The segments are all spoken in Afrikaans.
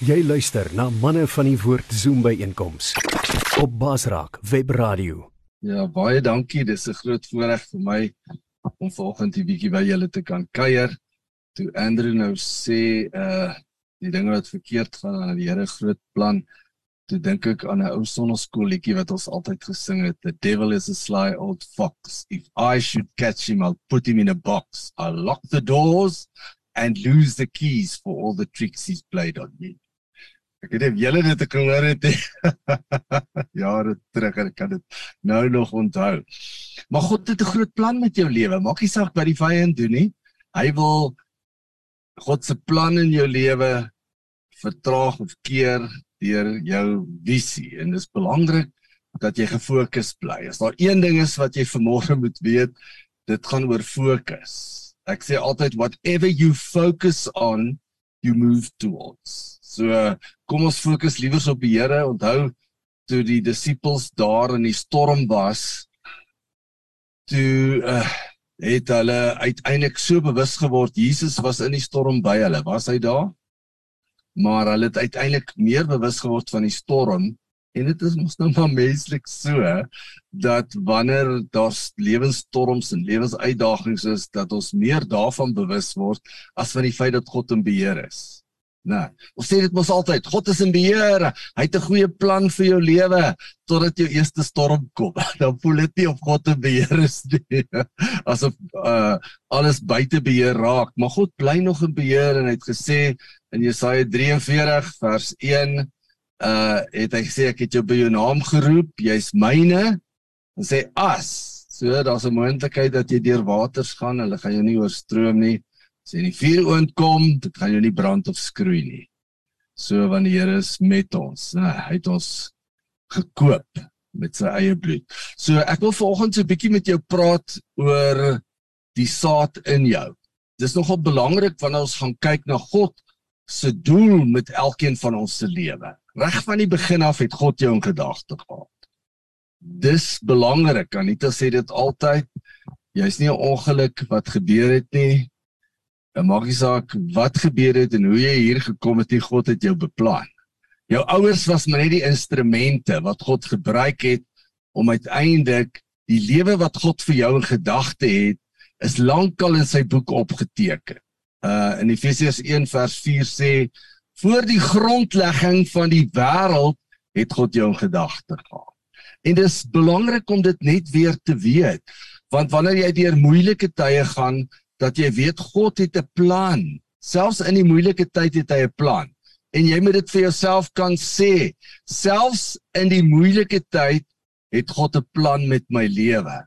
Jy luister na manne van die woord Zoom by einkoms op Basraak Web Radio. Ja, baie dankie. Dis 'n groot voorreg vir my om vanoggend 'n bietjie by julle te kan kuier. Toe Andrew nou sê uh die dinge wat verkeerd gaan aan die Here groot plan, toe dink ek aan 'n ou sonneskoolletjie wat ons altyd gesing het, The devil is a sly old fox. If I should catch him, I'll put him in a box. I'll lock the doors and lose the keys for all the tricks he's played on me. Ek het julle dit gehoor het jare terug en ek kan dit nou nog onthou. Maar God het 'n groot plan met jou lewe. Maak nie saak wat die vyand doen nie. Hy wil God se plan in jou lewe vertraag of keer deur jou visie en dit is belangrik dat jy gefokus bly. As daar een ding is wat jy vanmôre moet weet, dit gaan oor fokus. Ek sê altyd whatever you focus on, you move towards. So kom ons fokus liewer op die Here. Onthou toe die disippels daar in die storm was, toe uh, het hulle uiteindelik so bewus geword Jesus was in die storm by hulle. Was hy daar? Maar hulle het uiteindelik meer bewus geword van die storm en dit is mos nou maar menslik so dat wanneer daar lewensstorms en lewensuitdagings is dat ons meer daarvan bewus word as van die feit dat God in beheer is. Nee. Ons sê dit mos altyd, God is in beheer. Hy het 'n goeie plan vir jou lewe totdat jou eerste storm kom. Dan voel dit nie of God in beheer is nie. Asof uh alles buite beheer raak, maar God bly nog in beheer en hy het gesê in Jesaja 43 vers 1 uh het hy gesê ek het jou by jou naam geroep, jy's myne. En sê as, so daar's 'n moontlikheid dat jy deur waters gaan, hulle gaan jou nie oorstroom nie. As jy in die vuur oond kom, dit gaan jou nie brand of skroei nie. So want die Here is met ons. Nou, hy het ons gekoop met sy eie bloed. So ek wil vanoggend so 'n bietjie met jou praat oor die saad in jou. Dis nogal belangrik wanneer ons gaan kyk na God se doel met elkeen van ons se lewe. Reg van die begin af het God jou in gedagte gehad. Dis belangrik. Anita sê dit altyd. Jy's nie 'n ongeluk wat gebeur het nie. En maak nie saak wat gebeur het en hoe jy hier gekom het, nie God het jou beplan. Jou ouers was maar net die instrumente wat God gebruik het om uiteindelik die lewe wat God vir jou in gedagte het, is lankal in sy boek opgeteken. Uh in Efesiërs 1 vers 4 sê voor die grondlegging van die wêreld het God jou in gedagte gehad. En dis belangrik om dit net weer te weet, want wanneer jy deur moeilike tye gaan, dat jy weet God het 'n plan. Selfs in die moeilike tyd het hy 'n plan. En jy moet dit vir jouself kan sê. Selfs in die moeilike tyd het God 'n plan met my lewe.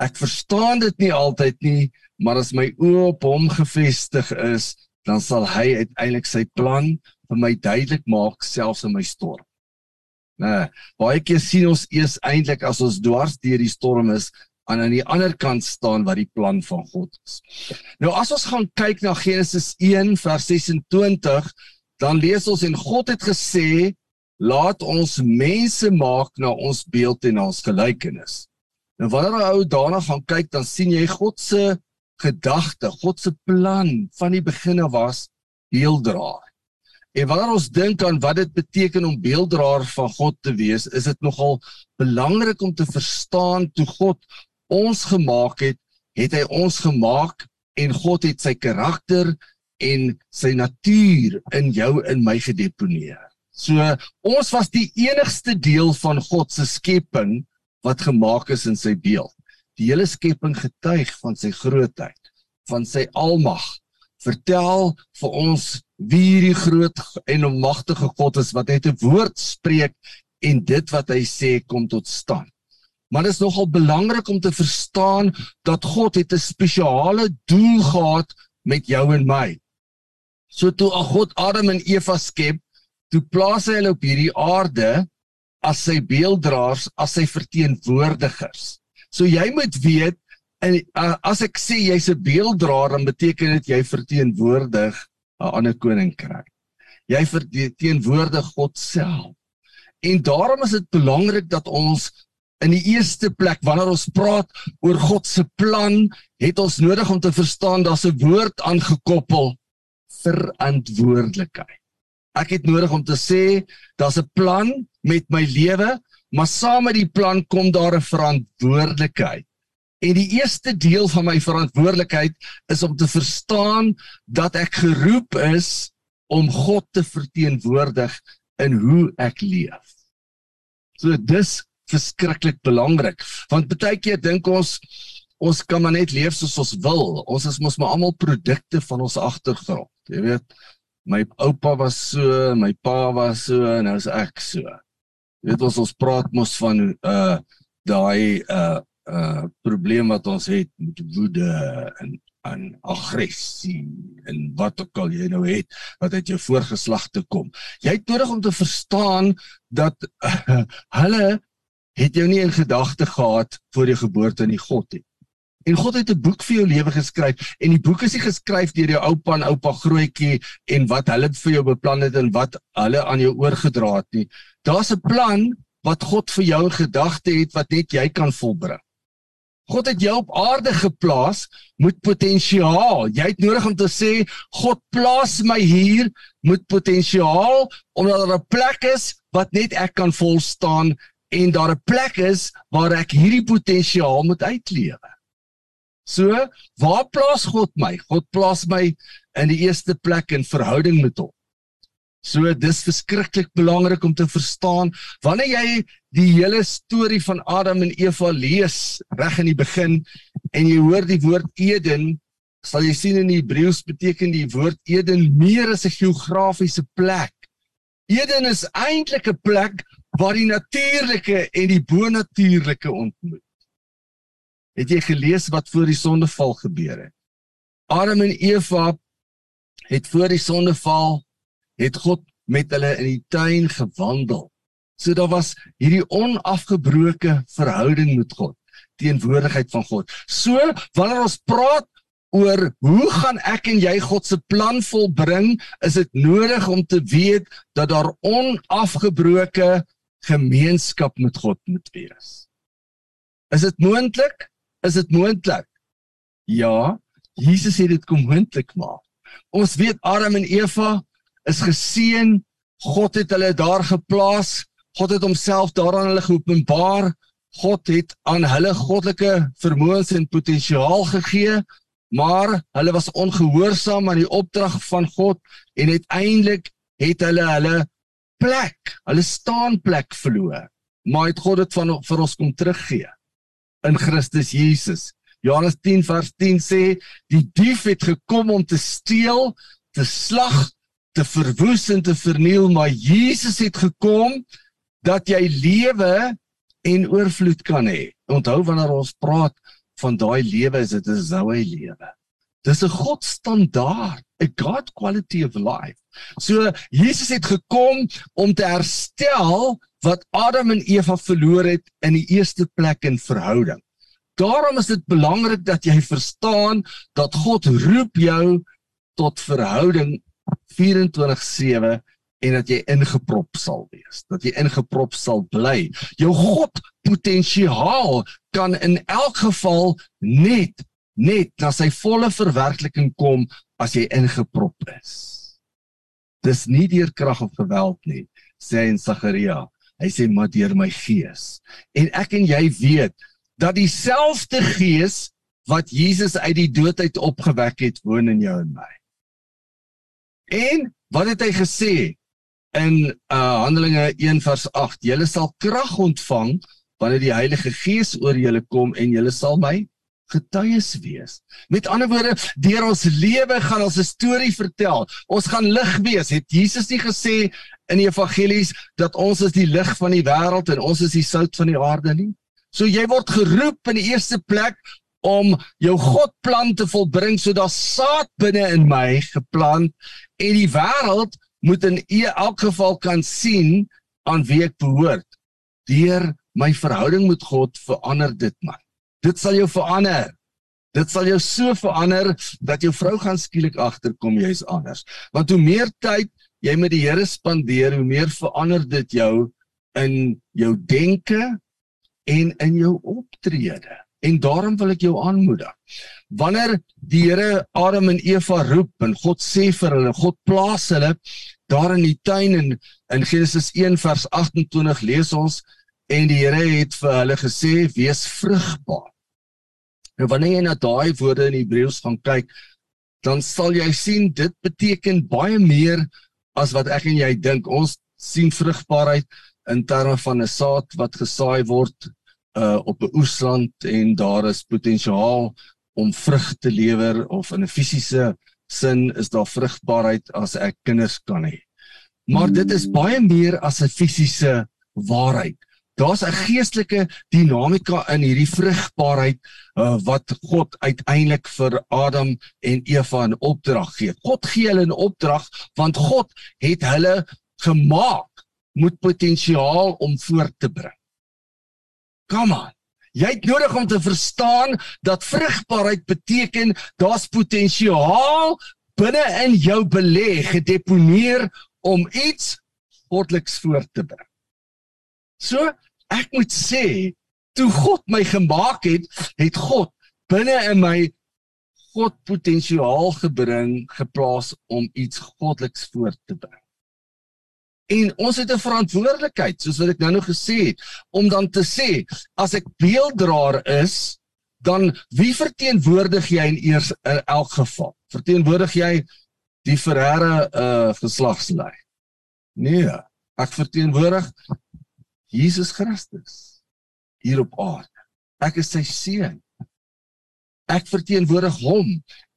Ek verstaan dit nie altyd nie, maar as my oë op hom gefestig is, dan sal hy uiteindelik sy plan vir my duidelik maak selfs in my storm. Nee, baie keer sien ons eers eintlik as ons dwars deur die storm is, aan aan die ander kant staan wat die plan van God is. Nou as ons gaan kyk na Genesis 1 vers 26, dan lees ons en God het gesê laat ons mense maak na ons beeld en ons gelykenis. Nou wanneer ou daarna gaan kyk, dan sien jy God se gedagte, God se plan van die begin af was beelddraer. En wanneer ons dink aan wat dit beteken om beelddraer van God te wees, is dit nogal belangrik om te verstaan toe God ons gemaak het, het hy ons gemaak en God het sy karakter en sy natuur in jou en my gedeponeer. So ons was die enigste deel van God se skepping wat gemaak is in sy beeld. Die hele skepping getuig van sy grootheid, van sy almag. Vertel vir ons wie hierdie groot en almagtige God is wat net 'n woord spreek en dit wat hy sê kom tot stand. Maar dit is nogal belangrik om te verstaan dat God het 'n spesiale doel gehad met jou en my. So toe God Adam en Eva skep, toe plaas hy hulle op hierdie aarde as sy beelddraers, as sy verteenwoordigers. So jy moet weet en as ek sê jy's 'n beelddraer, dan beteken dit jy verteenwoordig 'n ander koninkryk. Jy verteenwoordig God self. En daarom is dit belangrik dat ons In die eerste plek wanneer ons praat oor God se plan, het ons nodig om te verstaan daar's 'n woord aangekoppel verantwoordelikheid. Ek het nodig om te sê daar's 'n plan met my lewe, maar saam met die plan kom daar 'n verantwoordelikheid. En die eerste deel van my verantwoordelikheid is om te verstaan dat ek geroep is om God te verteenwoordig in hoe ek leef. So dis verskriklik belangrik want baie keer dink ons ons kan maar net leef soos ons wil. Ons is mos maar almal produkte van ons agtergrond. Jy weet, my oupa was so, my pa was so en nou is ek so. Jy weet ons ons praat mos van uh daai uh uh probleem wat ons het met woede en en aggressie en wat ook al jy nou het wat uit jou voorgeslagte kom. Jy het nodig om te verstaan dat uh, hulle het jou nie in gedagte gehad voor jou geboorte in die God het. En God het 'n boek vir jou lewe geskryf en die boek is nie geskryf deur jou oupa en oupa grootjie en wat hulle vir jou beplan het en wat hulle aan jou oorgedra het nie. Daar's 'n plan wat God vir jou gedagte het wat net jy kan volbring. God het jou op aarde geplaas met potensiaal. Jy het nodig om te sê God plaas my hier met potensiaal omdat daar 'n plek is wat net ek kan volstaan en daar 'n plek is waar ek hierdie potensiaal moet uitlewe. So, waar plaas God my? God plaas my in die eerste plek in verhouding met hom. So dis verskriklik belangrik om te verstaan wanneer jy die hele storie van Adam en Eva lees reg in die begin en jy hoor die woord Eden, sal jy sien in Hebreëus beteken die woord Eden meer as 'n geografiese plek. Eden is eintlik 'n plek waar die natuurlike en die bonatuurlike ontmoet. Het jy gelees wat voor die sondeval gebeur het? Adam en Eva het voor die sondeval het God met hulle in die tuin gewandel. So daar was hierdie onafgebroke verhouding met God, teenwoordigheid van God. So wanneer ons praat oor hoe gaan ek en jy God se plan volbring, is dit nodig om te weet dat daar onafgebroke gemeenskap met God moet wees. Is dit moontlik? Is dit moontlik? Ja, Jesus het dit kom moontlik maak. Ons weet Adam en Eva is geseën. God het hulle daar geplaas. God het homself daaraan hulle geopenbaar. God het aan hulle goddelike vermoëns en potensiaal gegee, maar hulle was ongehoorsaam aan die opdrag van God en uiteindelik het hulle hulle plek, hulle staanplek verloor. Maar het God dit van vir ons kom teruggee in Christus Jesus. Johannes 10 vers 10 sê die dief het gekom om te steel, te slag, te verwoes en te verniel, maar Jesus het gekom dat jy lewe en oorvloed kan hê. Onthou wanneer ons praat van daai lewe, is dit 'n Zoe lewe. Dis 'n God standaard, 'n God quality of life. So Jesus het gekom om te herstel wat Adam en Eva verloor het in die eerste plek in verhouding. Daarom is dit belangrik dat jy verstaan dat God roep jou tot verhouding 24/7 en dat jy ingeprop sal wees, dat jy ingeprop sal bly. Jou God potensiaal kan in elk geval net net na sy volle verwerkliking kom as jy ingeprop is. Dis nie deur krag of geweld nie, sê in Sagaria. Hy sê maar deur my gees. En ek en jy weet dat dieselfde gees wat Jesus uit die dood uit opgewek het, woon in jou en my. En wat het hy gesê in uh Handelinge 1 vers 8? Julle sal krag ontvang wanneer die Heilige Gees oor julle kom en julle sal my getuies wees. Met ander woorde, deur ons lewe gaan ons 'n storie vertel. Ons gaan lig wees. Het Jesus nie gesê in die evangelies dat ons is die lig van die wêreld en ons is die sout van die aarde nie? So jy word geroep in die eerste plek om jou Godplan te volbring sodat saad binne in my geplant en die wêreld moet in elk geval kan sien aan wie ek behoort. Deur my verhouding met God verander dit man. Dit sal jou verander. Dit sal jou so verander dat jou vrou gaan skielik agterkom jy's anders. Want hoe meer tyd jy met die Here spandeer, hoe meer verander dit jou in jou denke en in jou optrede. En daarom wil ek jou aanmoedig. Wanneer die Here Adam en Eva roep en God sê vir hulle, God plaas hulle daar in die tuin en in Genesis 1 vers 28 lees ons en die Here het vir hulle gesê wees vrugbaar. Nou wanneer jy na daai woorde in Hebreëus gaan kyk, dan sal jy sien dit beteken baie meer as wat ek en jy dink. Ons sien vrugbaarheid in terme van 'n saad wat gesaai word uh op 'n oesland en daar is potensiaal om vrug te lewer of in 'n fisiese sin is daar vrugbaarheid as ek kinders kan hê. Maar dit is baie meer as 'n fisiese waarheid. Daar's 'n geestelike dinamika in hierdie vrugbaarheid uh, wat God uiteindelik vir Adam en Eva in opdrag gee. God gee hulle 'n opdrag want God het hulle gemaak met potensiaal om voort te bring. Kom aan. Jy het nodig om te verstaan dat vrugbaarheid beteken daar's potensiaal binne in jou belê gedeponeer om iets godliks voort te bring. So, ek moet sê, toe God my gemaak het, het God binne in my God potensiaal gebring, geplaas om iets godliks voort te bring. En ons het 'n verantwoordelikheid, soos wat ek nou nog gesê het, om dan te sê, as ek beelddraer is, dan wie verteenwoordig jy in eers in elk geval? Verteenwoordig jy die Ferreira uh geslagslyn? Nee, ek verteenwoordig Jesus Christus hier op aarde. Ek is sy seun. Ek verteenwoordig hom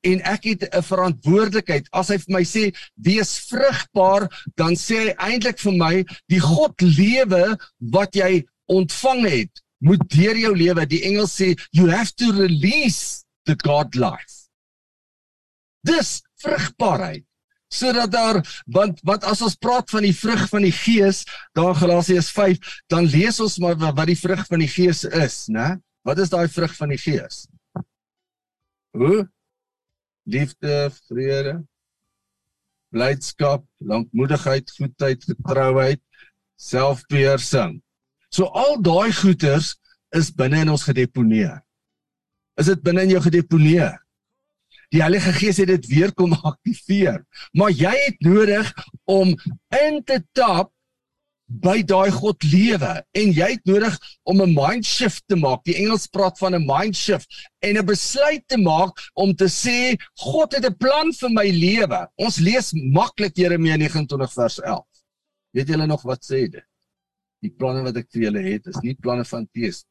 en ek het 'n verantwoordelikheid. As hy vir my sê wees vrugbaar, dan sê hy eintlik vir my die God lewe wat jy ontvang het, moet deur jou lewe. Die engel sê you have to release the God life. Dis vrugbaarheid sodat daar want wat as ons praat van die vrug van die gees daar Galasiërs 5 dan lees ons maar wat die vrug van die gees is né? Wat is daai vrug van die gees? Hoe? Liefde vrede blydskap lankmoedigheid goedheid getrouheid selfbeheersing. So al daai goeters is binne in ons gedeponeer. Is dit binne in jou gedeponeer Die Heilige Gees het dit weer kom aktiveer. Maar jy het nodig om in te tap by daai God lewe en jy het nodig om 'n mind shift te maak. Die Engels praat van 'n mind shift en 'n besluit te maak om te sê God het 'n plan vir my lewe. Ons lees maklik Jeremia 29 vers 11. Weet julle nog wat sê dit? Die planne wat ek vir julle het is nie planne van tees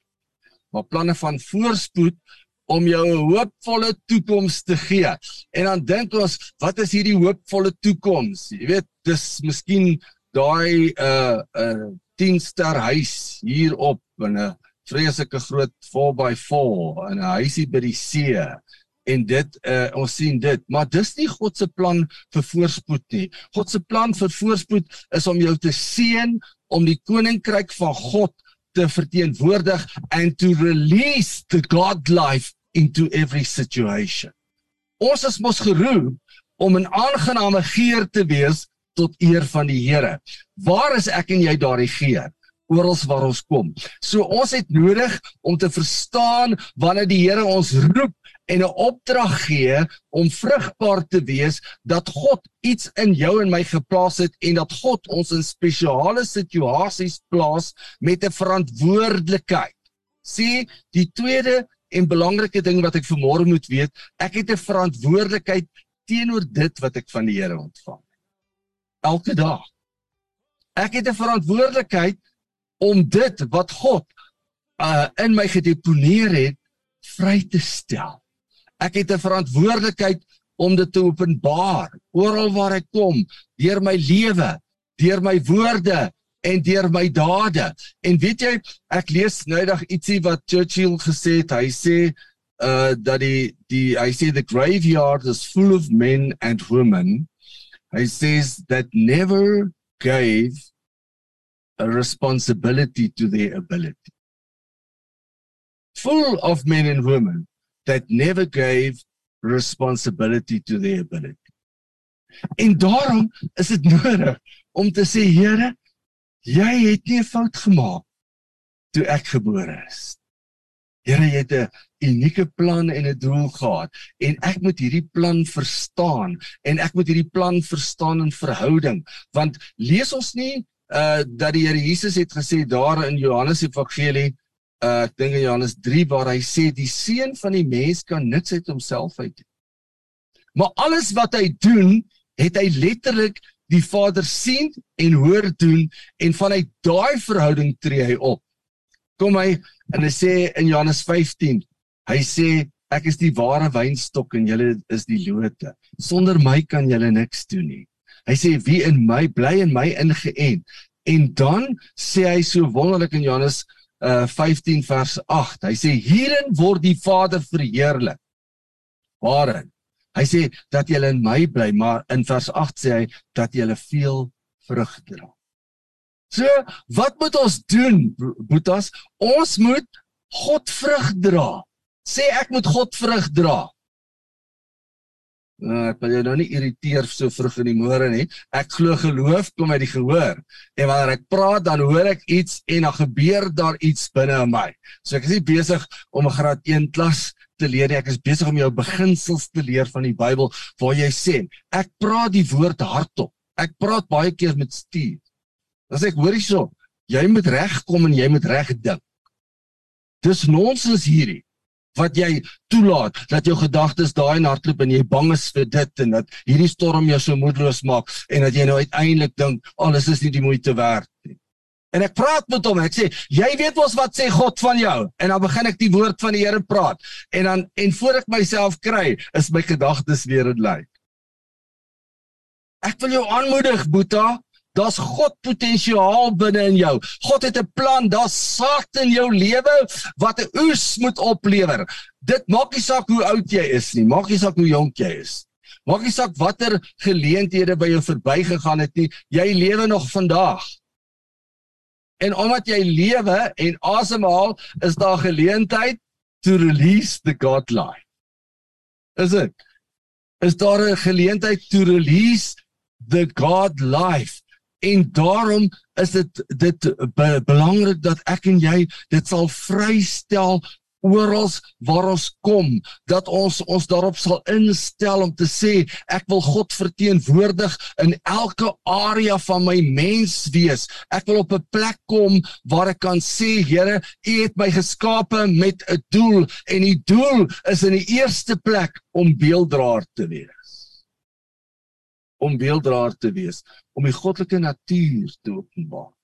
maar planne van voorspoed om jou 'n hoopvolle toekoms te gee. En dan dink ons, wat is hierdie hoopvolle toekoms? Jy weet, dis miskien daai 'n uh, 'n uh, 10 ster huis hier op in 'n vreeslike groot 4x4 in 'n huisie by die see. En dit uh, ons sien dit, maar dis nie God se plan vir voorspoed nie. God se plan vir voorspoed is om jou te seën om die koninkryk van God te verteenwoordig and to release the god life into every situation. Ons is mos geroep om 'n aangename geur te wees tot eer van die Here. Waar is ek en jy daardie geur? Oral waar ons kom. So ons het nodig om te verstaan wanneer die Here ons roep en 'n opdrag gee om vrugbaar te wees dat God iets in jou en my geplaas het en dat God ons in spesiale situasies plaas met 'n verantwoordelikheid. Sien, die tweede en belangrike ding wat ek vanmôre moet weet, ek het 'n verantwoordelikheid teenoor dit wat ek van die Here ontvang. Elke dag. Ek het 'n verantwoordelikheid om dit wat God uh in my gedeponeer het vry te stel. Ek het 'n verantwoordelikheid om dit te openbaar oral waar ek kom, deur my lewe, deur my woorde, en deur my dade. En weet jy, ek lees noudag ietsie wat Churchill gesê het. Hy sê uh dat die die hy sê the graveyard is full of men and women. He says that never gave a responsibility to their ability. Full of men and women that never gave responsibility to their ability. En daarom is dit nodig om te sê Here, jy het nie 'n fout gemaak toe ek gebore is. Here, jy het 'n unieke plan en 'n doel gehad en ek moet hierdie plan verstaan en ek moet hierdie plan verstaan in verhouding want lees ons nie uh dat die Here Jesus het gesê daar in Johannes Evangelie uh ek dink in Johannes 3 waar hy sê die seun van die mens kan niks uit homself uit doen. Maar alles wat hy doen, het hy letterlik die Vader sien en hoor doen en vanuit daai verhouding tree hy op. Kom hy en hy sê in Johannes 15, hy sê ek is die ware wynstok en julle is die lote. Sonder my kan julle niks doen nie. Hy sê wie in my bly en my ingeënt. En dan sê hy so wonderlik in Johannes uh 15 vers 8. Hy sê hierin word die Vader verheerlik. Waarin? Hy sê dat jy in my bly, maar in vers 8 sê hy dat jy veel vrug dra. So, wat moet ons doen, Boetas? Ons moet God vrug dra. Sê ek moet God vrug dra. Nou, ek wil jou nou nie irriteer so vroeg in die môre nie. Ek glo geloof kom uit die gehoor. En wanneer ek praat, dan hoor ek iets en dan gebeur daar iets binne in my. So ek is nie besig om 'n graad 1 klas te leer nie. Ek is besig om jou beginsels te leer van die Bybel waar jy sê, ek praat die woord hardop. Ek praat baie keer met stuur. Dan sê ek, hoor hierso, jy moet regkom en jy moet reg dink. Dis nonsens hierdie wat jy toelaat dat jou gedagtes daai in hardloop en jy bang is vir dit en dat hierdie storm jou so moedeloos maak en dat jy nou uiteindelik dink alles is nie die moeite werd. En ek praat met hom. Ek sê, jy weet mos wat sê God van jou? En dan begin ek die woord van die Here praat. En dan en voor ek myself kry, is my gedagtes weer in lyn. Ek wil jou aanmoedig, Boeta, Daar's God potensiaal binne in jou. God het 'n plan, daar's saak in jou lewe wat 'n oes moet oplewer. Dit maak nie saak hoe oud jy is nie, maak nie saak hoe jonk jy is. Maak nie saak watter geleenthede by jou verbygegaan het nie, jy lewe nog vandag. En omdat jy lewe en asemhaal, is daar geleentheid to release the God life. Is dit? Is daar 'n geleentheid to release the God life? En daarom is dit dit be, belangrik dat ek en jy dit sal vrystel oral waar ons kom dat ons ons daarop sal instel om te sê ek wil God verteenwoordig in elke area van my menswees. Ek wil op 'n plek kom waar ek kan sê Here, U het my geskape met 'n doel en die doel is in die eerste plek om beelddraer te wees om beelddraer te wees, om die goddelike natuur te openbaar.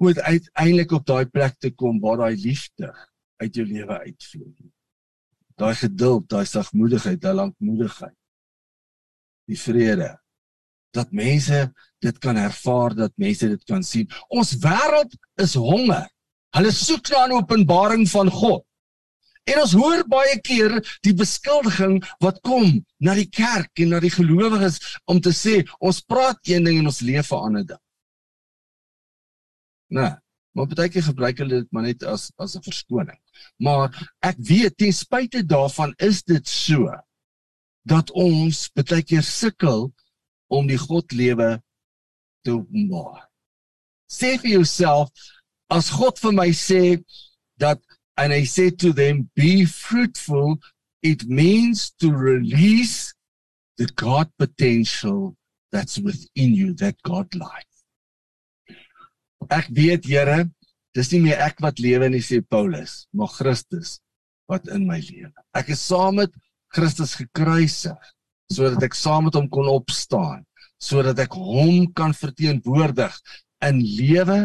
Moet uiteindelik op daai plek te kom waar daai liefde uit jou lewe uitvloei. Daai geduld, daai sagmoedigheid, daai lankmoedigheid. Die vrede dat mense dit kan ervaar, dat mense dit kan sien. Ons wêreld is honger. Hulle soek na 'n openbaring van God. En ons hoor baie keer die beskuldiging wat kom na die kerk en na die gelowiges om te sê ons praat een ding en ons leef 'n ander ding. Nee, maar baie keer gebruik hulle dit maar net as as 'n verskoning. Maar ek weet ten spyte daarvan is dit so dat ons baie keer sukkel om die God lewe te openbaar. Sê vir jouself as God vir my sê dat and I said to them, Be fruitful. It means to release the God potential that's within you, that God life. Ek weet, Here, dis nie meer ek wat lewe nie, sê Paulus, maar Christus wat in my lewe. Ek is saam met Christus gekruisig sodat ek saam met hom kon opstaan, sodat ek hom kan verteenwoordig in lewe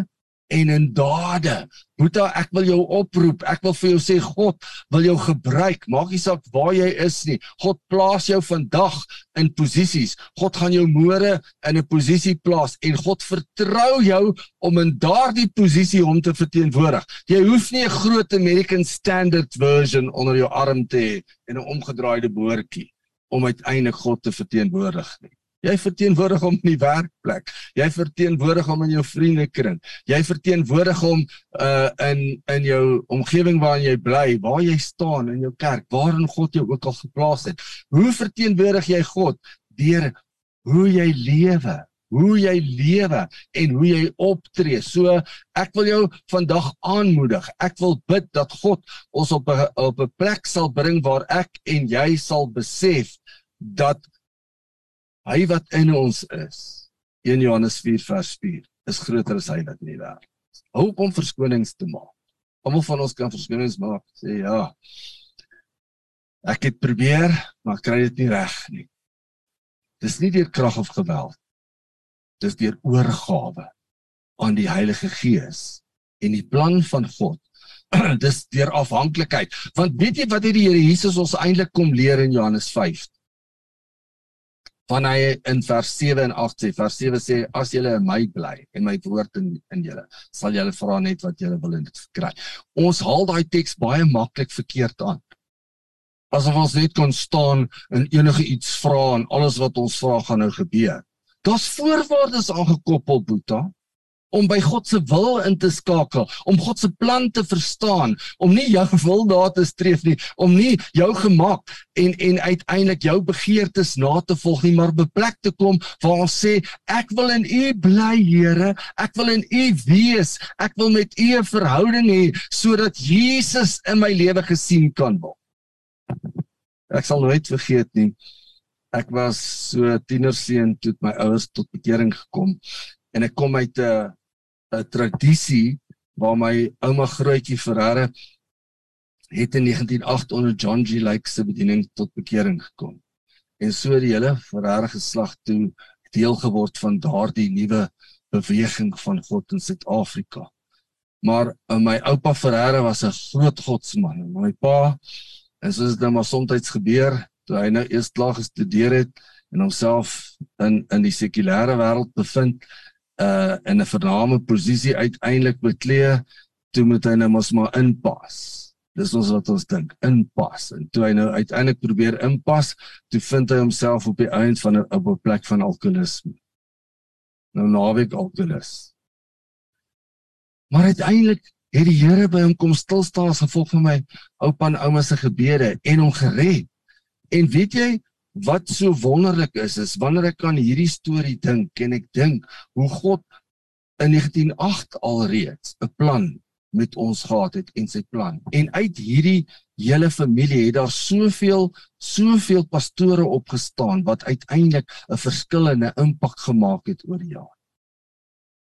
en in dade. Boeta, ek wil jou oproep. Ek wil vir jou sê God wil jou gebruik. Maak nie saak waar jy is nie. God plaas jou vandag in posisies. God gaan jou môre in 'n posisie plaas en God vertrou jou om in daardie posisie hom te verteenwoordig. Jy hoef nie 'n groot American Standard version onder jou arm te hê en 'n omgedraaide boortjie om uiteindelik God te verteenwoordig nie. Jy verteenwoordig hom in die werkplek. Jy verteenwoordig hom in jou vriendekring. Jy verteenwoordig hom uh in in jou omgewing waarin jy bly, waar jy staan in jou kerk, waarin God jou ook al geplaas het. Hoe verteenwoordig jy God deur hoe jy lewe hoe jy lewe en hoe jy optree. So ek wil jou vandag aanmoedig. Ek wil bid dat God ons op 'n op 'n plek sal bring waar ek en jy sal besef dat hy wat in ons is. 1 Johannes 4 vers 4 is groter as hy wat in die wêreld is. Hou op om verskonings te maak. Almal van ons kan verskonings maak. Sê ja. Ek het probeer, maar kry dit nie reg nie. Dis nie deur krag of geweld. Dis deur oorgawe aan die Heilige Gees en die plan van God. Dis deur afhanklikheid. Want weet jy wat het die Here Jesus ons eintlik kom leer in Johannes 5? Van hy in vers 7 en 8 sê, vers 7 sê as julle in my bly en my woord in in julle, sal julle vra net wat julle wil en dit kry. Ons haal daai teks baie maklik verkeerd aan asof ons net kon staan en enige iets vra en alles wat ons vra gaan nou gebeur. Daar's voorwaardes aangekoppel, Boeta, om by God se wil in te skakel, om God se plan te verstaan, om nie jou wil daar te streef nie, om nie jou gemaak en en uiteindelik jou begeertes na te volg nie, maar beplek te kom waar ons sê ek wil in U bly, Here, ek wil in U wees, ek wil met U 'n verhouding hê sodat Jesus in my lewe gesien kan word. Ek sal nooit vergeet nie. Ek was so tienerseun toe my ouers tot bekering gekom en ek kom uit 'n 'n tradisie waar my ouma grootjie Ferreira het in 1908 onder John G. Lake se bediening tot bekering gekom. En so die hele Ferreira geslag toe deel geword van daardie nuwe beweging van God in Suid-Afrika. Maar uh, my oupa Ferreira was 'n groot godsman en my pa En soos dit nou maar soms gebeur, toe hy nou eers klaar gestudeer het en homself in in die sekulêre wêreld bevind, uh in 'n vername posisie uiteindelik beklee, toe moet hy nou mos maar inpas. Dis ons wat ons dink, inpas. En toe hy nou uiteindelik probeer inpas, toe vind hy homself op die eind van 'n op 'n plek van alkoholisme. Nou naweek alkoholis. Maar uiteindelik het die Here by hom kom stil staan as gevolg van my oupa en ouma se gebede en hom gered. En weet jy wat so wonderlik is is wanneer ek aan hierdie storie dink en ek dink hoe God in 1908 alreeds 'n plan met ons gehad het en sy plan. En uit hierdie hele familie het daar soveel soveel pastore opgestaan wat uiteindelik 'n verskillende impak gemaak het oor jare.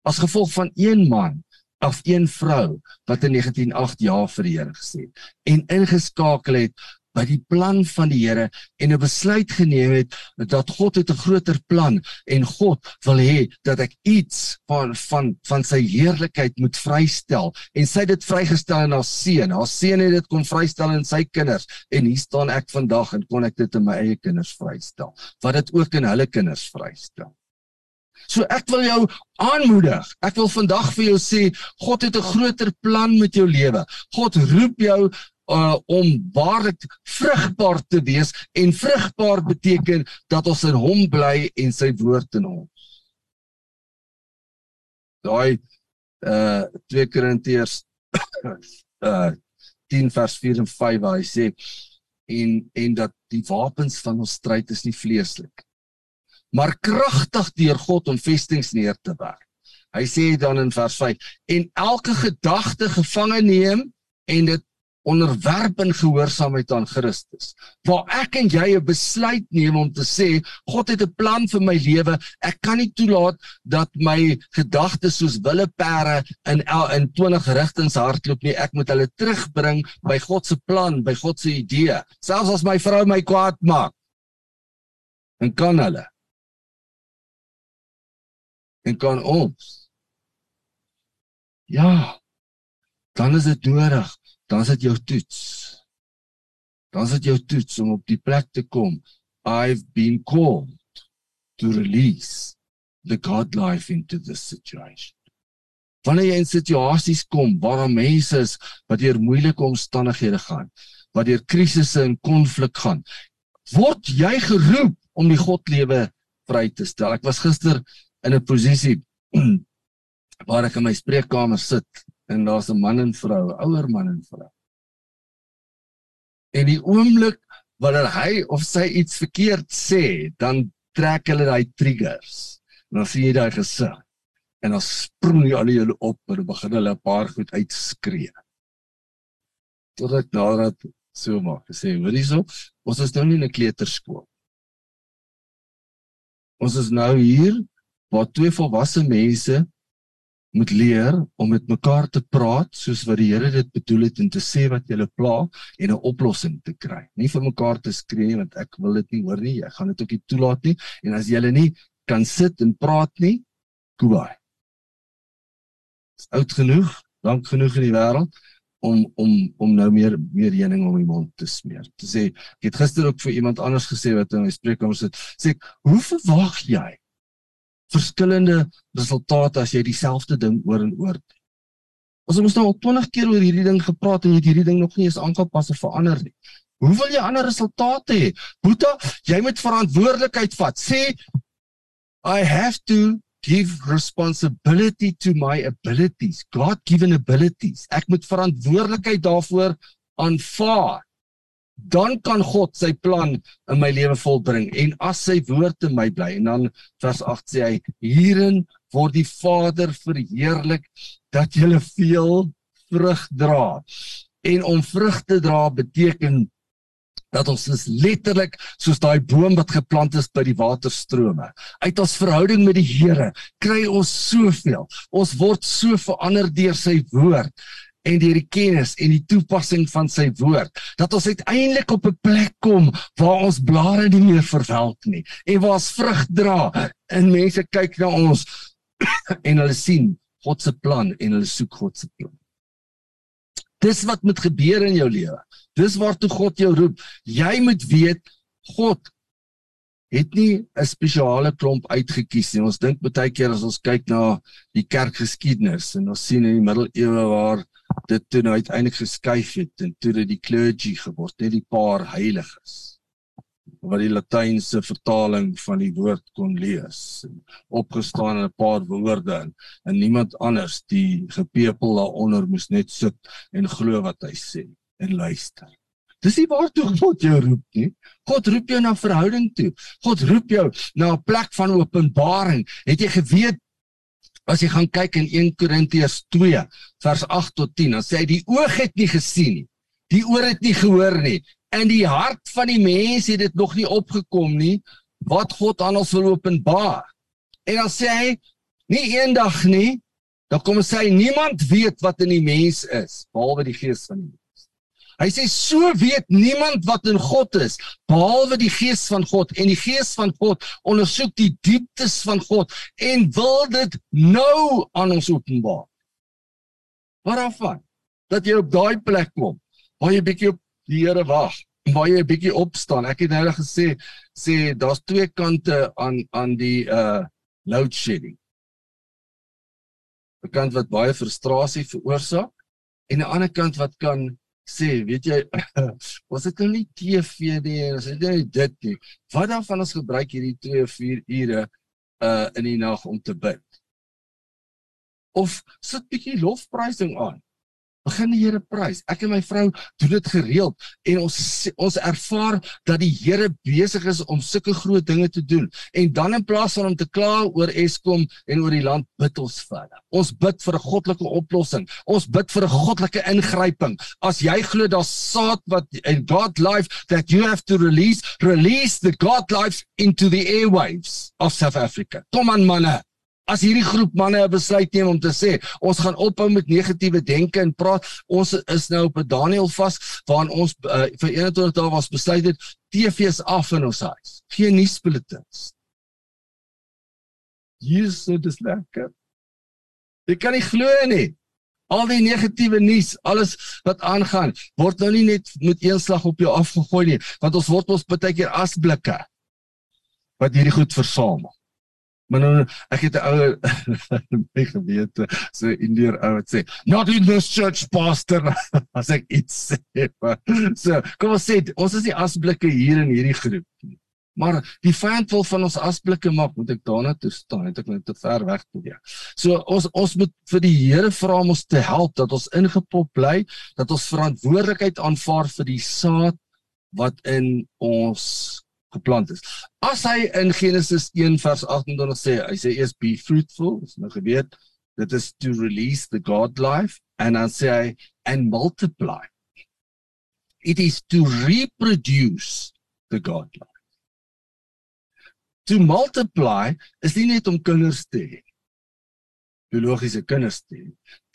As gevolg van een man of een vrou wat in 1908 ja vir die Here gesê het en ingeskakel het by die plan van die Here en 'n besluit geneem het dat God het 'n groter plan en God wil hê dat ek iets van van van sy heerlikheid moet vrystel en sy het dit vrygestel in haar seun. Haar seun het dit kon vrystel in sy kinders en hier staan ek vandag en kon ek dit in my eie kinders vrystel. Wat dit ook in hulle kinders vrystel. So ek wil jou aanmoedig. Ek wil vandag vir jou sê God het 'n groter plan met jou lewe. God roep jou uh, om waarlik vrugbaar te wees en vrugbaar beteken dat ons in hom bly en sy woord in ons. Daai uh 2 Korintiërs uh 10 vers 4 en 5 waar hy sê en en dat die wapens van ons stryd is nie vleeslik maar kragtig deur God om vestings neer te werk. Hy sê dan in vers 5 en elke gedagte gevange neem en dit onderwerp in gehoorsaamheid aan Christus. Waar ek en jy 'n besluit neem om te sê God het 'n plan vir my lewe. Ek kan nie toelaat dat my gedagtes soos willepere in in 20 rigtings hardloop nie. Ek moet hulle terugbring by God se plan, by God se idee. Selfs as my vrou my kwaad maak. En kan hulle en kan ons ja dan is dit nodig dan is dit jou toets. Dan is dit jou toets om op die plek te kom. I've been called to release the god life into this situation. Wanneer jy in situasies kom waar mense is wat deur moeilike omstandighede gaan wat deur krisisse en konflik gaan word jy geroep om die godlewe vry te stel. Ek was gister in 'n posisie waar ek in my spreekkamer sit en daar's 'n man en vrou, ouer man en vrou. En die oomblik wanneer hy of sy iets verkeerd sê, dan trek hulle daai triggers. En dan sien jy daai gesig. En dan spring jy al julle op en begin hulle 'n paar goed uitskree. Totdat nadat so maak, sê hoor hierso, ons is nou nie in 'n kleuterskool. Ons is nou hier waar twee volwasse mense moet leer om met mekaar te praat soos wat die Here dit bedoel het en te sê wat julle pla en 'n oplossing te kry. Nie vir mekaar te skree want ek wil dit nie hoor nie. Ek gaan dit ook nie toelaat nie. En as julle nie kan sit en praat nie, goeie. Is oud genoeg, lank genoeg in die wêreld om om om nou meer meer heuning om die mond te smeer. Te sê, ek het gister ook vir iemand anders gesê wat in my spreekkamer sit, sê ek, "Hoe verwag jy verskillende resultate as jy dieselfde ding oor en oor doen. Ons het mos nou al 20 keer oor hierdie ding gepraat en jy het hierdie ding nog nie eens aangepas of verander nie. Hoe wil jy ander resultate hê? Boeta, jy moet verantwoordelikheid vat. Sê I have to give responsibility to my abilities, God-given abilities. Ek moet verantwoordelikheid daarvoor aanvaar dan kan God sy plan in my lewe volbring en as sy woord in my bly en dan vers 8 sê hy hierin word die Vader verheerlik dat jy veel vrug dra en om vrug te dra beteken dat ons is letterlik soos daai boom wat geplant is by die waterstrome. Uit ons verhouding met die Here kry ons soveel. Ons word so verander deur sy woord en deur die kennis en die toepassing van sy woord dat ons uiteindelik op 'n plek kom waar ons blare nie meer verwelk nie en waar ons vrug dra en mense kyk na ons en hulle sien God se plan en hulle soek God se plan. Dis wat moet gebeur in jou lewe. Dis waartoe God jou roep. Jy moet weet God het nie 'n spesiale klomp uitgekies nie. Ons dink baie keer as ons kyk na die kerkgeskiedenis en ons sien in die middeleeue waar dit toe nou uiteindelik geskuif het en toe dit die clergy geword, net die paar heiliges wat die latynse vertaling van die woord kon lees opgestaan in 'n paar woorde en, en niemand anders die gepepel daaronder moes net sit en glo wat hy sê en luister. Dis nie waartoe God jou roep nie. God roep jou na verhouding toe. God roep jou na 'n plek van openbaring. Het jy geweet As jy gaan kyk in 1 Korintiërs 2 vers 8 tot 10, dan sê hy die oog het nie gesien nie. Die oor het nie gehoor nie. In die hart van die mens het dit nog nie opgekom nie wat God aan ons wil openbaar. En dan sê hy nie eendag nie, dan kom hy sê niemand weet wat in die mens is behalwe die gees van die Hy sê so weet niemand wat in God is behalwe die gees van God en die gees van God ondersoek die dieptes van God en wil dit nou aan ons openbaar. Waarafan dat jy op daai plek kom waar jy bietjie op die Here wag waar jy bietjie opstaan. Ek het nou gesê sê daar's twee kante aan aan die uh load shedding. 'n Kant wat baie frustrasie veroorsaak en 'n ander kant wat kan sê, weet jy, was dit nou nie TV nie, as dit nou dit nie. Wat dan van ons gebruik hierdie 2 of 4 ure uh in die nag om te bid? Of sit bietjie lofprysing aan begin die Here prys. Ek en my vrou doen dit gereeld en ons ons ervaar dat die Here besig is om sulke groot dinge te doen. En dan in plaas van om te kla oor Eskom en oor die land, bid ons verder. Ons bid vir 'n goddelike oplossing. Ons bid vir 'n goddelike ingryping. As jy glo daar's saad wat in God life that you have to release, release the God life into the airwaves of South Africa. Kom aan manne as hierdie groep manne 'n besluit neem om te sê ons gaan ophou met negatiewe denke en praat ons is nou op 'n Daniel vas waarin ons uh, vir 21 dae was besluit het TV's af in ons huis. Geen nuusbulletins. Jesus dit is lekker. Ek kan nie glo nie. Al die negatiewe nuus alles wat aangaan word nou nie net met een slag op jou afgegooi nie want ons word ons baie keer asblikke wat hierdie goed versamel Maar nou ek het 'n ou my gewete so indeer ou wat sê not in this church pastor as ek iets sê. So kom ons sê ons is nie asblikke hier in hierdie groep nie. Maar die vyand wil van ons asblikke maak, moet ek daarna toe staan, het ek net te ver weg ja. So ons ons moet vir die Here vra om ons te help dat ons ingepop bly, dat ons verantwoordelikheid aanvaar vir die saad wat in ons geplant is. As hy in Genesis 1 vers 28 sê, hy sê eers be fruitful, is nou geweet, dit is to release the god life and dan sê hy and multiply. It is to reproduce the god life. To multiply is nie net om kinders te hê. Biologiese kinders te hê.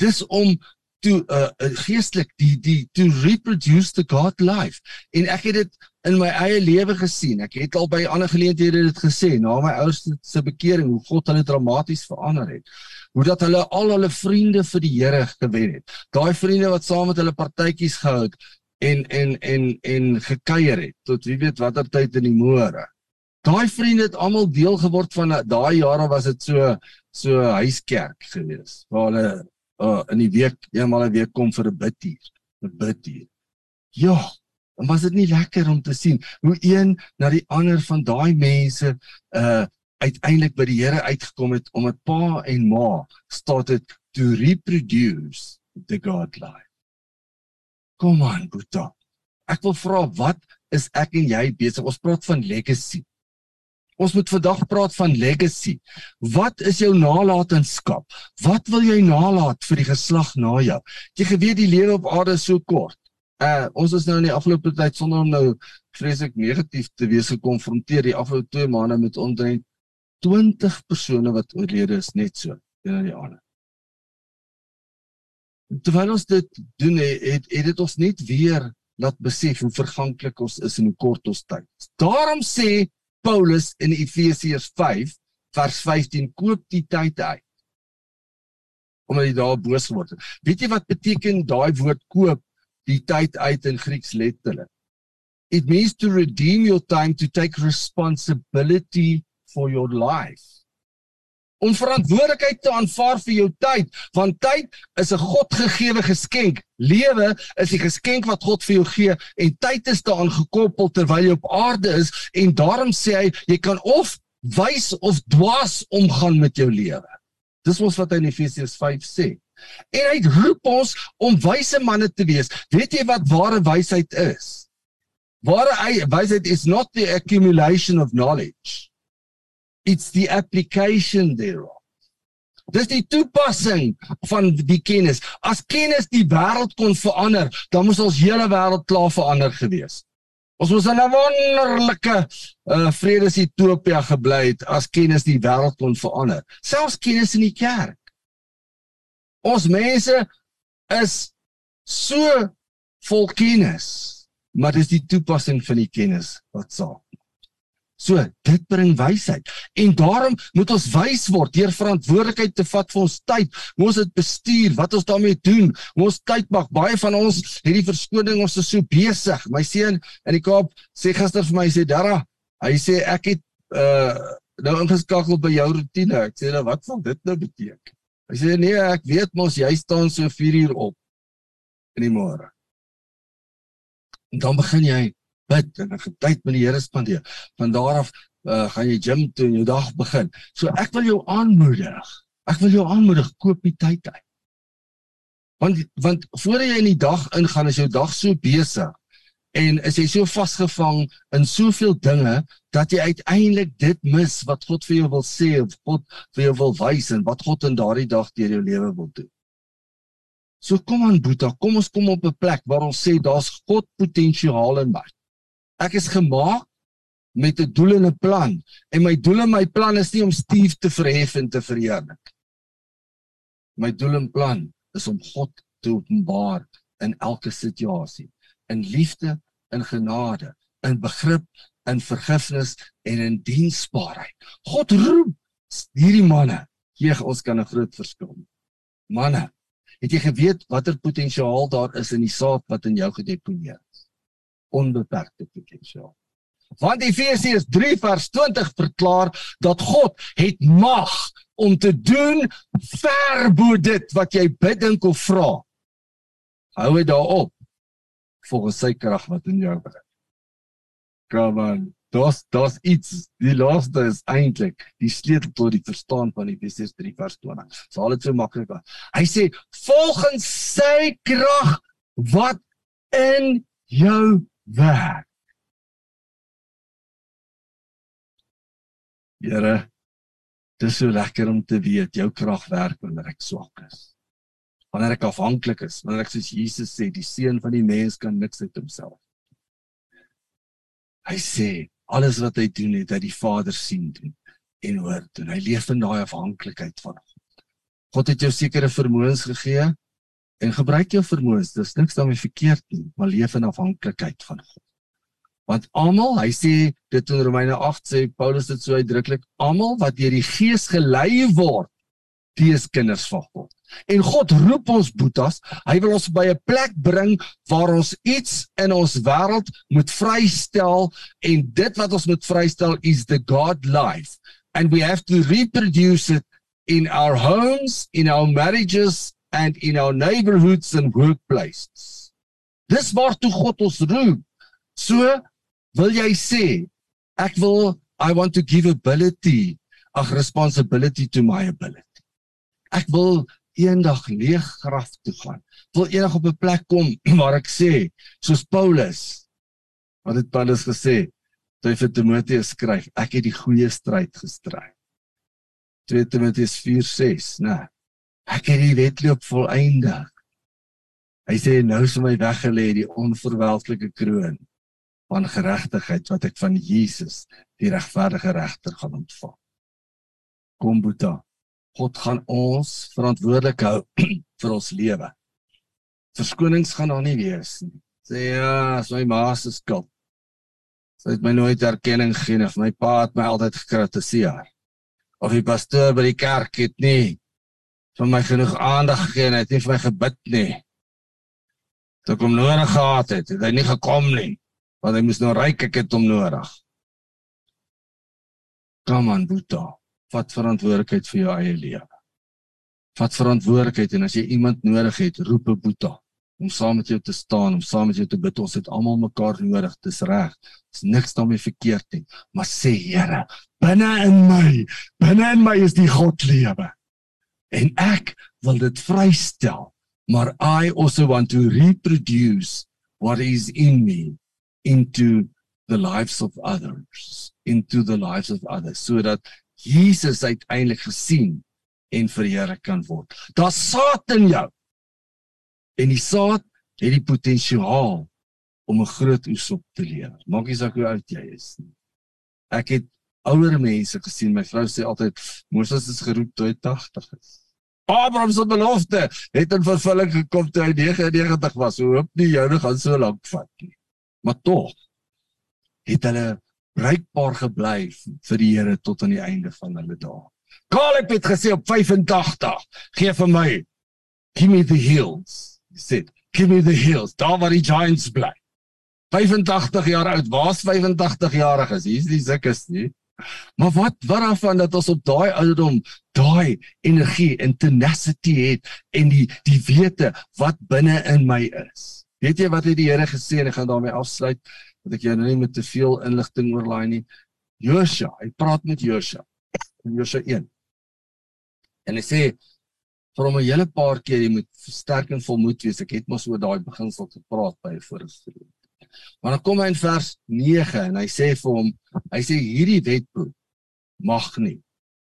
Dis om to uh, uh geestelik die die to reproduce the god life. En ek het dit in my eie lewe gesien. Ek het al by ander geleenthede dit gesê na my ouers se bekering hoe God hulle dramaties verander het. Hoe dat hulle al hulle vriende vir die Here gewen het. Daai vriende wat saam met hulle partytjies gehou het en en en en gekuier het tot wie weet watter tyd in die môre. Daai vriende het almal deel geword van daai jare was dit so so huiskerk gewees waar hulle uh, in die week eenmal 'n week kom vir 'n biduur, 'n biduur. Ja, en was dit nie lekker om te sien hoe een na die ander van daai mense uh uiteindelik by die Here uitgekom het om 'n pa en ma staat dit to reproduce the god life. Kom aan, Boeta. Ek wil vra wat is ek en jy besig? Ons praat van legacy. Ons moet vandag praat van legacy. Wat is jou nalatenskap? Wat wil jy nalat vir die geslag na jou? Jy geweet die lewe op aarde is so kort. Uh ons is nou in die afgelope tyd sonder om nou vreeslik negatief te wees gekonfronteer die afgelope 2 maande met omtrent 20 persone wat oorlede is net so teenoor die ander. Terwyl ons dit doen het het dit ons net weer laat besef hoe verganklik ons is en hoe kort ons tyd. Daarom sê Paulus in Efesiërs 5 vers 15 koop die tyd uit. Omdat hy daar boos word. Weet jy wat beteken daai woord koop die tyd uit in Grieks letterlik? It means to redeem your time to take responsibility for your life om verantwoordelikheid te aanvaar vir jou tyd, want tyd is 'n Godgegewe geskenk. Lewe is die geskenk wat God vir jou gee en tyd is daaraan gekoppel terwyl jy op aarde is en daarom sê hy jy kan of wys of dwaas omgaan met jou lewe. Dis ons wat hy in Efesiërs 5 sê. En hy roep ons om wyse manne te wees. Weet jy wat ware wysheid is? Ware wysheid is not the accumulation of knowledge it's the application thereof. Dis die toepassing van die kennis. As kennis die wêreld kon verander, dan moes ons hele wêreld klaar verander gewees. Ons moes in 'n wonderlike uh, vredesutopia gebly het as kennis die wêreld kon verander. Selfs kennis in die kerk. Ons mense is so vol kennis, maar dis die toepassing van die kennis wat saak. So, dit bring wysheid. En daarom moet ons wys word deur verantwoordelikheid te vat vir ons tyd. Ons dit bestuur, wat ons daarmee doen. Ons tyd mag baie van ons het die verskoning ons is so besig. My seun in die Kaap sê gister vir my sê Dara, hy sê ek het uh nou ingeskakel by jou rotine. Ek sê nou wat sal dit nou beteken? Hy sê nee, ek weet mos jy staan so 4 uur op in die môre. En dan begin jy bid en 'n tyd met die Here spandeer. Van daar af uh, gaan jy gym toe en jou dag begin. So ek wil jou aanmoedig. Ek wil jou aanmoedig koop die tyd uit. Want want voordat jy in die dag ingaan, is jou dag so besig en is jy so vasgevang in soveel dinge dat jy uiteindelik dit mis wat God vir jou wil sê of God vir jou wil wys en wat God in daardie dag deur jou lewe wil doen. So kom aan Boeta, kom ons kom op 'n plek waar ons sê daar's God potensiaal in my. Ek is gemaak met 'n doel en 'n plan en my doel en my plan is nie om Steve te verhef en te verheerlik. My doel en plan is om God te openbaar in elke situasie, in liefde, in genade, in begrip, in vergifnis en in diensbaarheid. God roep hierdie manne. Jeeg, ons kan 'n groot verskil. Manne, het jy geweet watter potensiaal daar is in die saad wat in jou gedeponeer? Onbeperkte potensiaal. Want Efesiërs 3 vers 20 verklaar dat God het mag om te doen ver bo dit wat jy bid dink of vra. Hou dit daarop volgens sy krag wat in jou werk. Kom aan. Das das iets die laaste is eintlik die sleutel tot die verstaan van Efesiërs 3 vers 20. Sal dit so maklik wees. Hy sê volgens sy krag wat in jou werk. Here, dis so lekker om te weet jou krag werk wanneer ek swak is. Wanneer ek afhanklik is, wanneer ek soos Jesus sê, die seun van die mens kan niks uit homself. Hy sê alles wat hy doen het, dat die Vader sien doen en hoor doen. Hy leef in daai afhanklikheid van God. God het jou sekere vermoëns gegee en gebruik jou vermoëns. Dis niks daarmee verkeerd nie, maar leef in afhanklikheid van God. Want almal, hy sê dit in Romeine 8 sê Paulus dit so uitdruklik, almal wat deur die Gees gelei word, die is kinders van God. En God roep ons boetas, hy wil ons by 'n plek bring waar ons iets in ons wêreld moet vrystel en dit wat ons moet vrystel is the God life and we have to reproduce it in our homes, in our marriages and in our neighborhoods and workplaces. Dis waar toe God ons roep. So Wil jy sê ek wil I want to give ability ag responsibility to my ability. Ek wil eendag leeg graf toe gaan. Wil eendag op 'n plek kom waar ek sê soos Paulus wat het Paulus gesê toe hy vir Timoteus skryf, ek het die goeie stryd gestry. 2 Timoteus 4:6, né? Ek het die wedloop volëindig. Hy sê nou is my weggelê die onverwelklike kroon van geregtigheid wat ek van Jesus, die regverdige regter gaan ontvang. Kom Boeta. God gaan ons verantwoordelik hou vir ons lewe. Verskonings gaan daar nie wees nie. Sê ja, so my ma se skuld. Sy het my nooit erkenning gegee of my pa het my altyd gekritiseer. Of die pastoor by die kerk het nie vir my genoeg aandag gegee en hy het nie vir my gebid nie. Toe kom nodig gehad het, het hy nie gekom nie want hy moes nou ryk ek het hom nodig. Kom aan Boeta, vat verantwoordelikheid vir jou eie lewe. Vat verantwoordelikheid en as jy iemand nodig het, roep 'n Boeta om saam met jou te staan, om saam met jou te bid. Ons het almal mekaar nodig, dis reg. Dis niks daarmee verkeerd nie, maar sê Here, binne in my, binne in my is die God lewe. En ek wil dit vrystel, maar I also want to reproduce what is in me into the lives of others into the lives of others sodat Jesus uiteindelik gesien en verheerlik kan word. Daar's saad in jou. En die saad het die potensiaal om 'n groot oes op te lewer. Maak nie saak hoe oud jy is nie. Ek het ouer mense gesien. My vrou sê altyd Moses is geroep toe hy 80 is. Abraham se belofte het in vervulling gekom toe hy 99 was. Hoop nie joune gaan so lank vat nie maar tog het hulle bruikbaar gebly vir die Here tot aan die einde van hulle dae. Caleb het gesê op 85, gee vir my give me the hills. He said, give me the hills. Daar waar die giants bly. 85 jaar oud, waar's 85 jariges? Hier's die sikkes nie. Maar wat wat daarvan dat ons op daai ouderdom daai energie en tenacity het en die die wete wat binne in my is. Weet jy wat het die Here gesê en ek gaan daarmee afsluit dat ek jou nou nie met te veel inligting oorlaai nie. Josua, hy praat met Josua in Josua 1. En hy sê vir hom 'n hele paar keer jy moet sterk en volmoed wees. Ek het mos oor daai beginsel gepraat by vorige Maar dan kom hy in vers 9 en hy sê vir hom, hy sê hierdie wetboek mag nie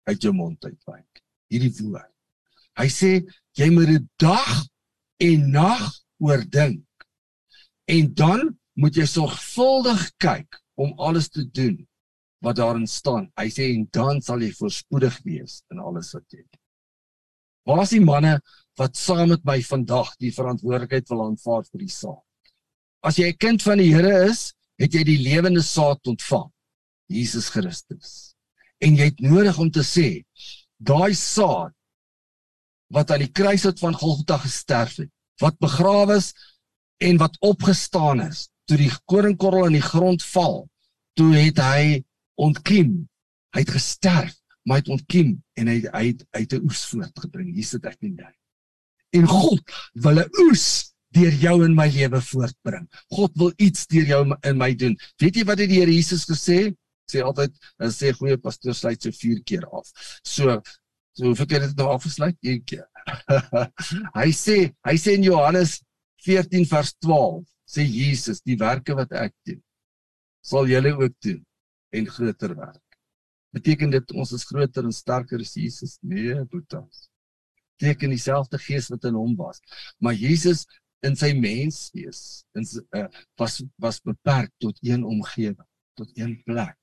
uit jou mond uitwyk. Hierdie woord. Hy sê jy moet dit dag en nag oordink. En dan moet jy sorgvuldig kyk om alles te doen wat daarin staan. Hy sê en dan sal jy voorspoedig wees in alles wat jy doen. Waar is die manne wat saam met my vandag die verantwoordelikheid wil aanvaar vir die saad? As jy 'n kind van die Here is, het jy die lewende saad ontvang, Jesus Christus. En jy het nodig om te sê, daai saad wat aan die kruis het van Golgotha gesterf het, wat begrawe is en wat opgestaan is toe die koringkorrel in die grond val toe het hy ontkiem. Hy het gesterf maar hy het ontkiem en hy hy het uit 'n oes voortgebring. Hier sit ek net en God wil 'n oes deur jou in my lewe voortbring. God wil iets deur jou in my doen. Weet jy wat het die Here Jesus gesê sê altyd en sê goeie pastoor sluit so 4 keer af so so hoe verkeer dit nou afgesluit een keer hy sê hy sê in Johannes 14 vers 12 sê Jesus die werke wat ek doen sal julle ook doen en groter werk Beteken dit ons is groter en sterker as Jesus? Nee, boetas. Beteken dieselfde gees wat in hom was. Maar Jesus in sy menswees in uh, was was beperk tot een omgewing, tot een plek.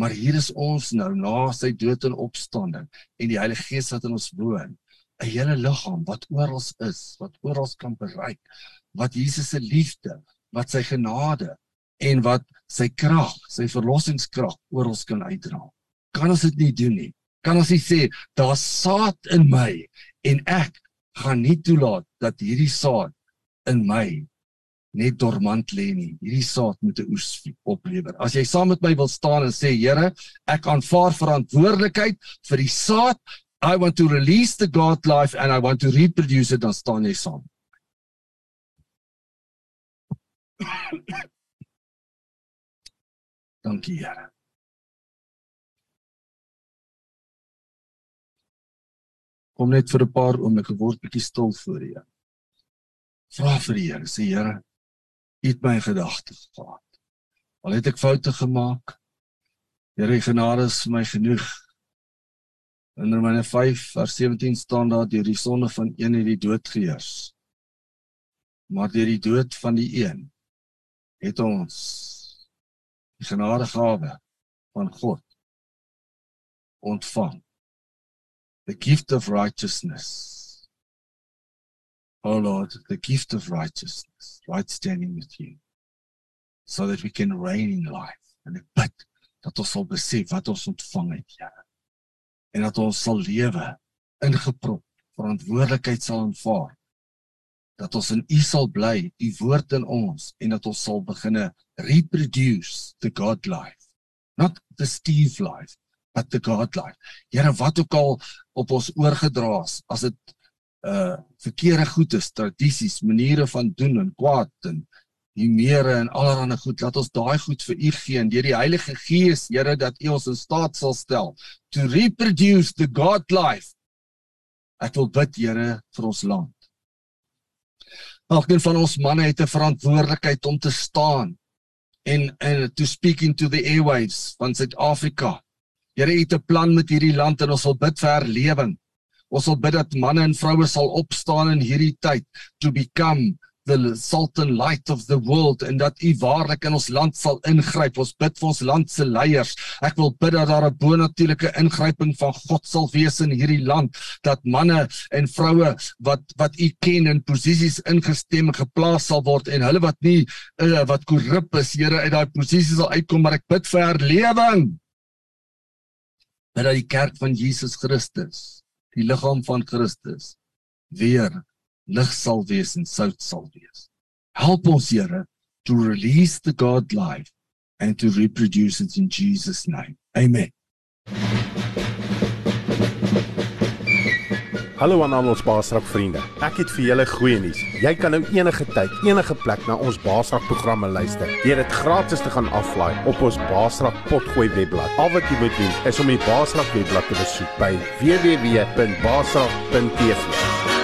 Maar hier is ons nou na sy dood en opstanding en die Heilige Gees wat in ons woon, 'n hele liggaam wat oral is, wat oral kan bereik, wat Jesus se liefde, wat sy genade en wat sy krag, sy verlossingskrag oral kan uitdra. Kan ons dit nie doen nie? Kan ons nie sê daar's saad in my en ek gaan nie toelaat dat hierdie saad in my net dormant lê nie. Hierdie saad moet 'n oes oplewer. As jy saam met my wil staan en sê Here, ek aanvaar verantwoordelikheid vir die saad. I want to release the God life and I want to reproduce it dan staan jy saam. Dankie Here. Kom net vir 'n paar oomblikke word bietjie stil voor U. Vra vir die Here, sê Here, het my gedagtes gehad. Al het ek foute gemaak, Here, genade is vir my genoeg. In Romeine 5 vers 17 staan daar deur die sonde van een het die dood geheers. Maar deur die dood van die een het ons die genadegawe van God ontvang. The gift of righteousness O oh Lord, the gift of righteousness, right standing with you, so that we can reign in life. En ek bid dat ons sal besef wat ons ontvang het, Here. En dat ons sal lewe ingeprop, verantwoordelikheid sal aanvaar. Dat ons in U sal bly, U woord in ons en dat ons sal begine reproduce the God life. Not the Steve life, but the God life. Here, wat ook al op ons oorgedra is, as dit uh verkeerde goedes, tradisies, maniere van doen en kwaad en hiermere en allerlei goed. Laat ons daai goed vir U gee en deur die Heilige Gees, Here, dat U ons in staat sal stel to reproduce the God life. Ek wil bid, Here, vir ons land. Elkeen van ons manne het 'n verantwoordelikheid om te staan en en to speak into the airwaves van Suid-Afrika. Here, U het 'n plan met hierdie land en ons wil bid vir herlewing. Ons wil bid dat manne en vroue sal opstaan in hierdie tyd to become the salt and light of the world en dat u waarlik in ons land sal ingryp. Ons bid vir ons land se leiers. Ek wil bid dat daar 'n bonatuurlike ingryping van God sal wees in hierdie land dat manne en vroue wat wat u ken in posisies ingestem en geplaas sal word en hulle wat nie uh, wat korrup is, Here, uit daai posisies sal uitkom, maar ek bid vir herlewing. Dat die kerk van Jesus Christus die liggaam van Christus weer lig sal wees en sout sal wees. Help ons Here to release the God life and to reproduce it in Jesus name. Amen. Hallo aan al ons Baasrak vriende. Ek het vir julle goeie nuus. Jy kan nou enige tyd, enige plek na ons Baasrak programme luister. Jy het gratis te gaan aflaai op ons Baasrak potgooi webblad. Al wat jy moet doen is om die Baasrak webblad te besoek by www.baasrak.tv.